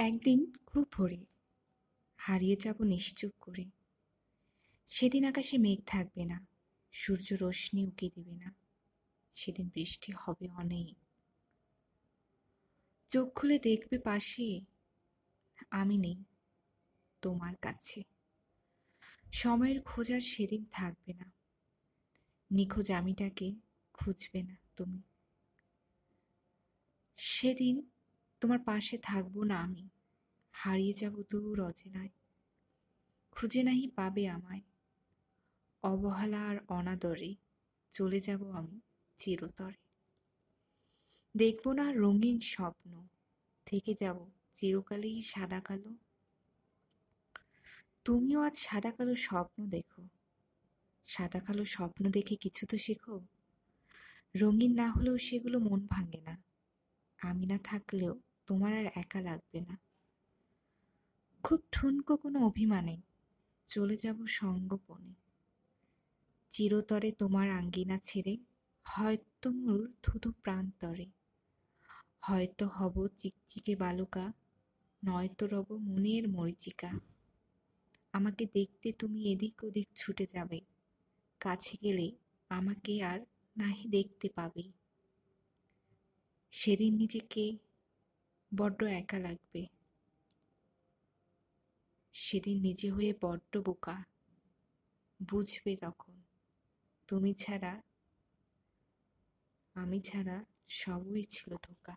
একদিন খুব ভোরে। হারিয়ে যাব নিশ্চুপ করে। সেদিন আকাশে মেঘ থাকবে না, সূর্য রশ্মি উকি দিবে না। সেদিন বৃষ্টি হবে অনেক। চোখ খুলে দেখবে পাশে আমি নেই তোমার কাছে। সময়ের খোঁজার সেদিন থাকবে না। নিখোঁজ আমিটাকে খুঁজবে না তুমি। সেদিন তোমার পাশে থাকব না আমি। হারিয়ে যাব দূর অচেনায়। খুঁজে নাহি পাবে আমায়। অবহেলা আর অনাদরে চলে যাব আমি চিরতরে। দেখব না রঙিন স্বপ্ন, থেকে যাব চিরকালেই সাদা কালো। তুমিও আজ সাদা কালো স্বপ্ন দেখো। সাদা কালো স্বপ্ন দেখে কিছু তো শেখো। রঙিন না হলেও সেগুলো মন ভাঙে না। আমি না থাকলেও তোমার আর একা লাগবে না। খুব ঠুনকো কোনো অভিমানে চলে যাব সঙ্গপনে। চিরতরে তোমার আঙ্গিনা ছেড়ে হয়তো মোর থুতু প্রান্তরে হয়তো হব চিকচিকে বালুকা, নয়তো রব মনের মরিচিকা। আমাকে দেখতে তুমি এদিক ওদিক ছুটে যাবে। কাছে গেলে আমাকে আর নাহি দেখতে পাবে। সেদিন নিজেকে বড্ড একা লাগবে। সেদিন নিজে হয়ে বড্ড বোকা। বুঝবে তখন। তুমি ছাড়া, আমি ছাড়া সবই ছিল ধোকা।